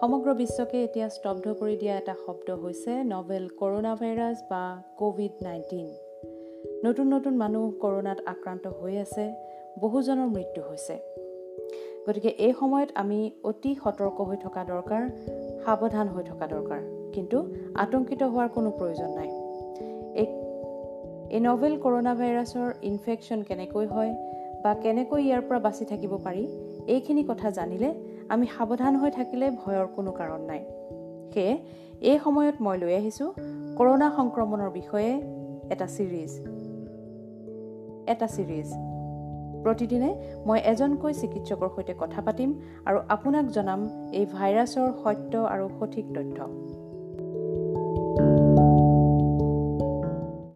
সমগ্ৰ বিশ্বকে এতিয়া স্তব্ধ কৰি দিয়া এটা শব্দ হৈছে নভেল কৰোণা ভাইৰাছ বা ক'ভিড নাইণ্টিন নতুন নতুন মানুহ কৰোণাত আক্ৰান্ত হৈ আছে বহুজনৰ মৃত্যু হৈছে। গতিকে এই সময়ত আমি অতি সতৰ্ক হৈ থকা দৰকাৰ সাৱধান হৈ থকা দৰকাৰ। কিন্তু আতংকিত হোৱাৰ কোনো প্ৰয়োজন নাই। এই নভেল কৰোণা ভাইৰাছৰ ইনফেকশ্যন কেনেকৈ হয় বা কেনেকৈ ইয়াৰ পৰা বাচি থাকিব পাৰি এইখিনি কথা জানিলে আমি সাৱধান হৈ থাকিলে ভয়ৰ কোনো কাৰণ নাই। সেয়ে এই সময়ত মই লৈ আহিছোঁ কৰোণা সংক্ৰমণৰ বিষয়ে এটা ছিৰিজ। এটা ছিৰিজ। প্ৰতিদিনে মই এজনকৈ চিকিৎসকৰ সৈতে কথা পাতিম আৰু আপোনাক জনাম এই ভাইৰাছৰ সত্য আৰু সঠিক তথ্য।